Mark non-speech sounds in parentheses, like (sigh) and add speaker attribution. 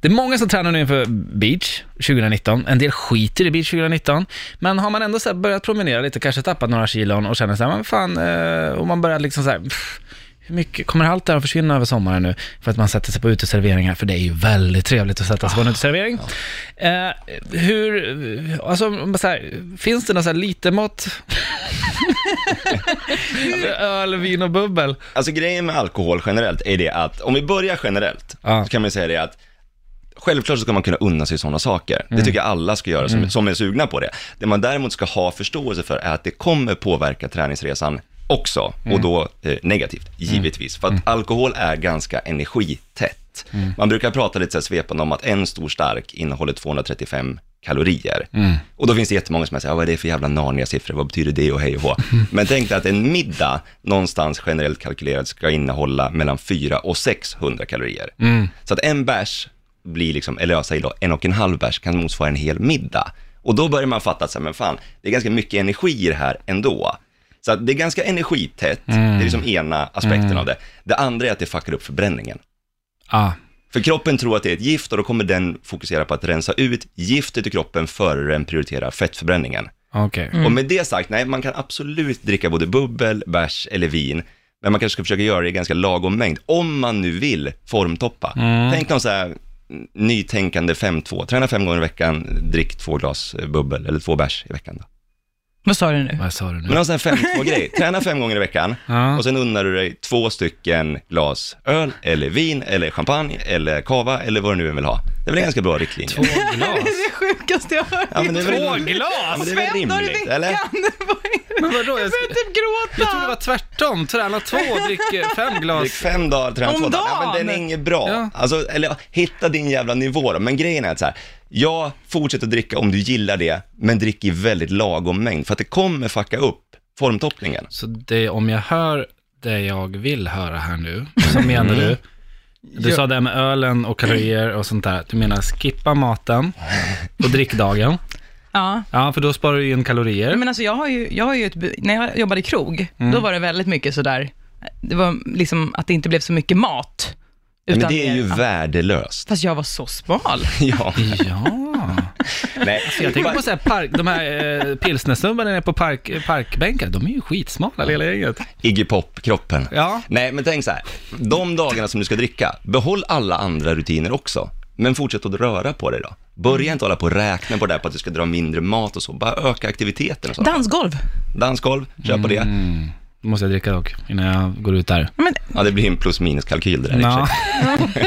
Speaker 1: Det är många som tränar nu inför beach 2019. En del skiter i beach 2019. Men har man ändå så börjat promenera lite, kanske tappat några kilon och känner så här, men fan, eh, och man börjar liksom så här, pff, hur mycket, kommer allt det här att försvinna över sommaren nu? För att man sätter sig på uteserveringar, för det är ju väldigt trevligt att sätta sig på en uteservering. Eh, hur, alltså, så här, finns det något så här lite mått? Alltså, (laughs) (laughs) Öl, vin och bubbel?
Speaker 2: Alltså grejen med alkohol generellt är det att, om vi börjar generellt,
Speaker 1: Ja.
Speaker 2: så kan man säga det att Självklart så ska man kunna unna sig sådana saker. Det tycker jag alla ska göra som, som är sugna på det. Det man däremot ska ha förståelse för är att det kommer påverka träningsresan också, och då eh, negativt, givetvis. För att alkohol är ganska energitätt. Man brukar prata lite så här svepande om att en stor stark innehåller 235 kalorier. Och då finns det jättemånga som säger, "Ja, vad är det för jävla Narnia-siffror, vad betyder det och hej och hå. (laughs) Men tänk dig att en middag, någonstans generellt kalkylerat, ska innehålla mellan 400 och 600 kalorier. Så att en bärs blir liksom, eller jag säger då, en och en halv bärs kan motsvara en hel middag. Och då börjar man fatta att, så här, men fan, det är ganska mycket energi i det här ändå. Så att det är ganska energitätt, det är liksom ena aspekten av det. Det andra är att det fuckar upp förbränningen.
Speaker 1: Ja.
Speaker 2: För kroppen tror att det är ett gift och då kommer den fokusera på att rensa ut giftet i kroppen före den prioriterar fettförbränningen.
Speaker 1: Okej.
Speaker 2: Och med det sagt, nej, man kan absolut dricka både bubbel, bärs eller vin, men man kanske ska försöka göra det i ganska lagom mängd, om man nu vill formtoppa. Tänk någon så här mm, nytänkande 5-2, träna fem gånger i veckan, drick två glas eh, bubbel, eller två bärs i veckan då.
Speaker 3: Vad sa du nu?
Speaker 1: Vad sa du nu?
Speaker 2: Men någon sån här 5-2-grej, träna fem gånger i veckan,
Speaker 1: Ja.
Speaker 2: och sen unnar du dig två stycken glas öl, eller vin, eller champagne, eller kava, eller vad du nu än vill ha. Det är väl en ganska bra riktlinje.
Speaker 1: Två glas? (laughs)
Speaker 3: Det är det sjukaste jag har hört.
Speaker 2: Ja, men det är väl,
Speaker 1: Två
Speaker 2: ja,
Speaker 1: glas?
Speaker 2: men det är väl rimligt, eller? (laughs)
Speaker 1: Men vadå? Jag,
Speaker 3: Jag börjar typ gråta.
Speaker 1: jag trodde det var tvärtom. Träna två, drick eh, fem
Speaker 2: Drick
Speaker 1: glas.
Speaker 2: fem dagar, träna
Speaker 3: Om
Speaker 2: två dagar. Ja, men den är inget bra.
Speaker 1: Ja.
Speaker 2: Alltså, eller hitta din jävla nivå då. Men grejen är att så här, ja, fortsätt att dricka om du gillar det, men drick i väldigt lagom mängd, för att det kommer fucka upp formtoppningen.
Speaker 1: Så det, om jag hör det jag vill höra här nu, så menar du, du sa det med ölen och kalorier och sånt där. Du menar skippa maten och drick dagen.
Speaker 3: Ja.
Speaker 1: Ja, för då sparar du in kalorier.
Speaker 3: Men alltså jag har ju, jag har ju ett, när jag jobbade i krog,
Speaker 1: Mm.
Speaker 3: då var det väldigt mycket sådär, det var liksom att det inte blev så mycket mat.
Speaker 2: Men
Speaker 3: utan
Speaker 2: det är ju
Speaker 3: mer-
Speaker 2: värdelöst.
Speaker 3: Fast jag var så smal. (laughs)
Speaker 2: Ja,
Speaker 1: Ja. (laughs)
Speaker 2: nej.
Speaker 1: Jag tänker på så här park, de här eh, pilsnersnubbarna nere på park, parkbänkar, de är ju skitsmala hela gänget.
Speaker 2: Iggy Pop-kroppen.
Speaker 1: Ja.
Speaker 2: Nej, men tänk så här, de dagarna som du ska dricka, behåll alla andra rutiner också. Men fortsätt att röra på dig då. Börja inte hålla på och räkna på det där på att du ska dra mindre mat och så. Bara öka aktiviteten och så.
Speaker 3: Dansgolv.
Speaker 2: Dansgolv, kör på det.
Speaker 1: Mm. Då måste jag dricka dock, innan jag går ut där.
Speaker 3: Men
Speaker 2: Ja, det blir en plus minus kalkyl det där i och för sig. (laughs) (laughs)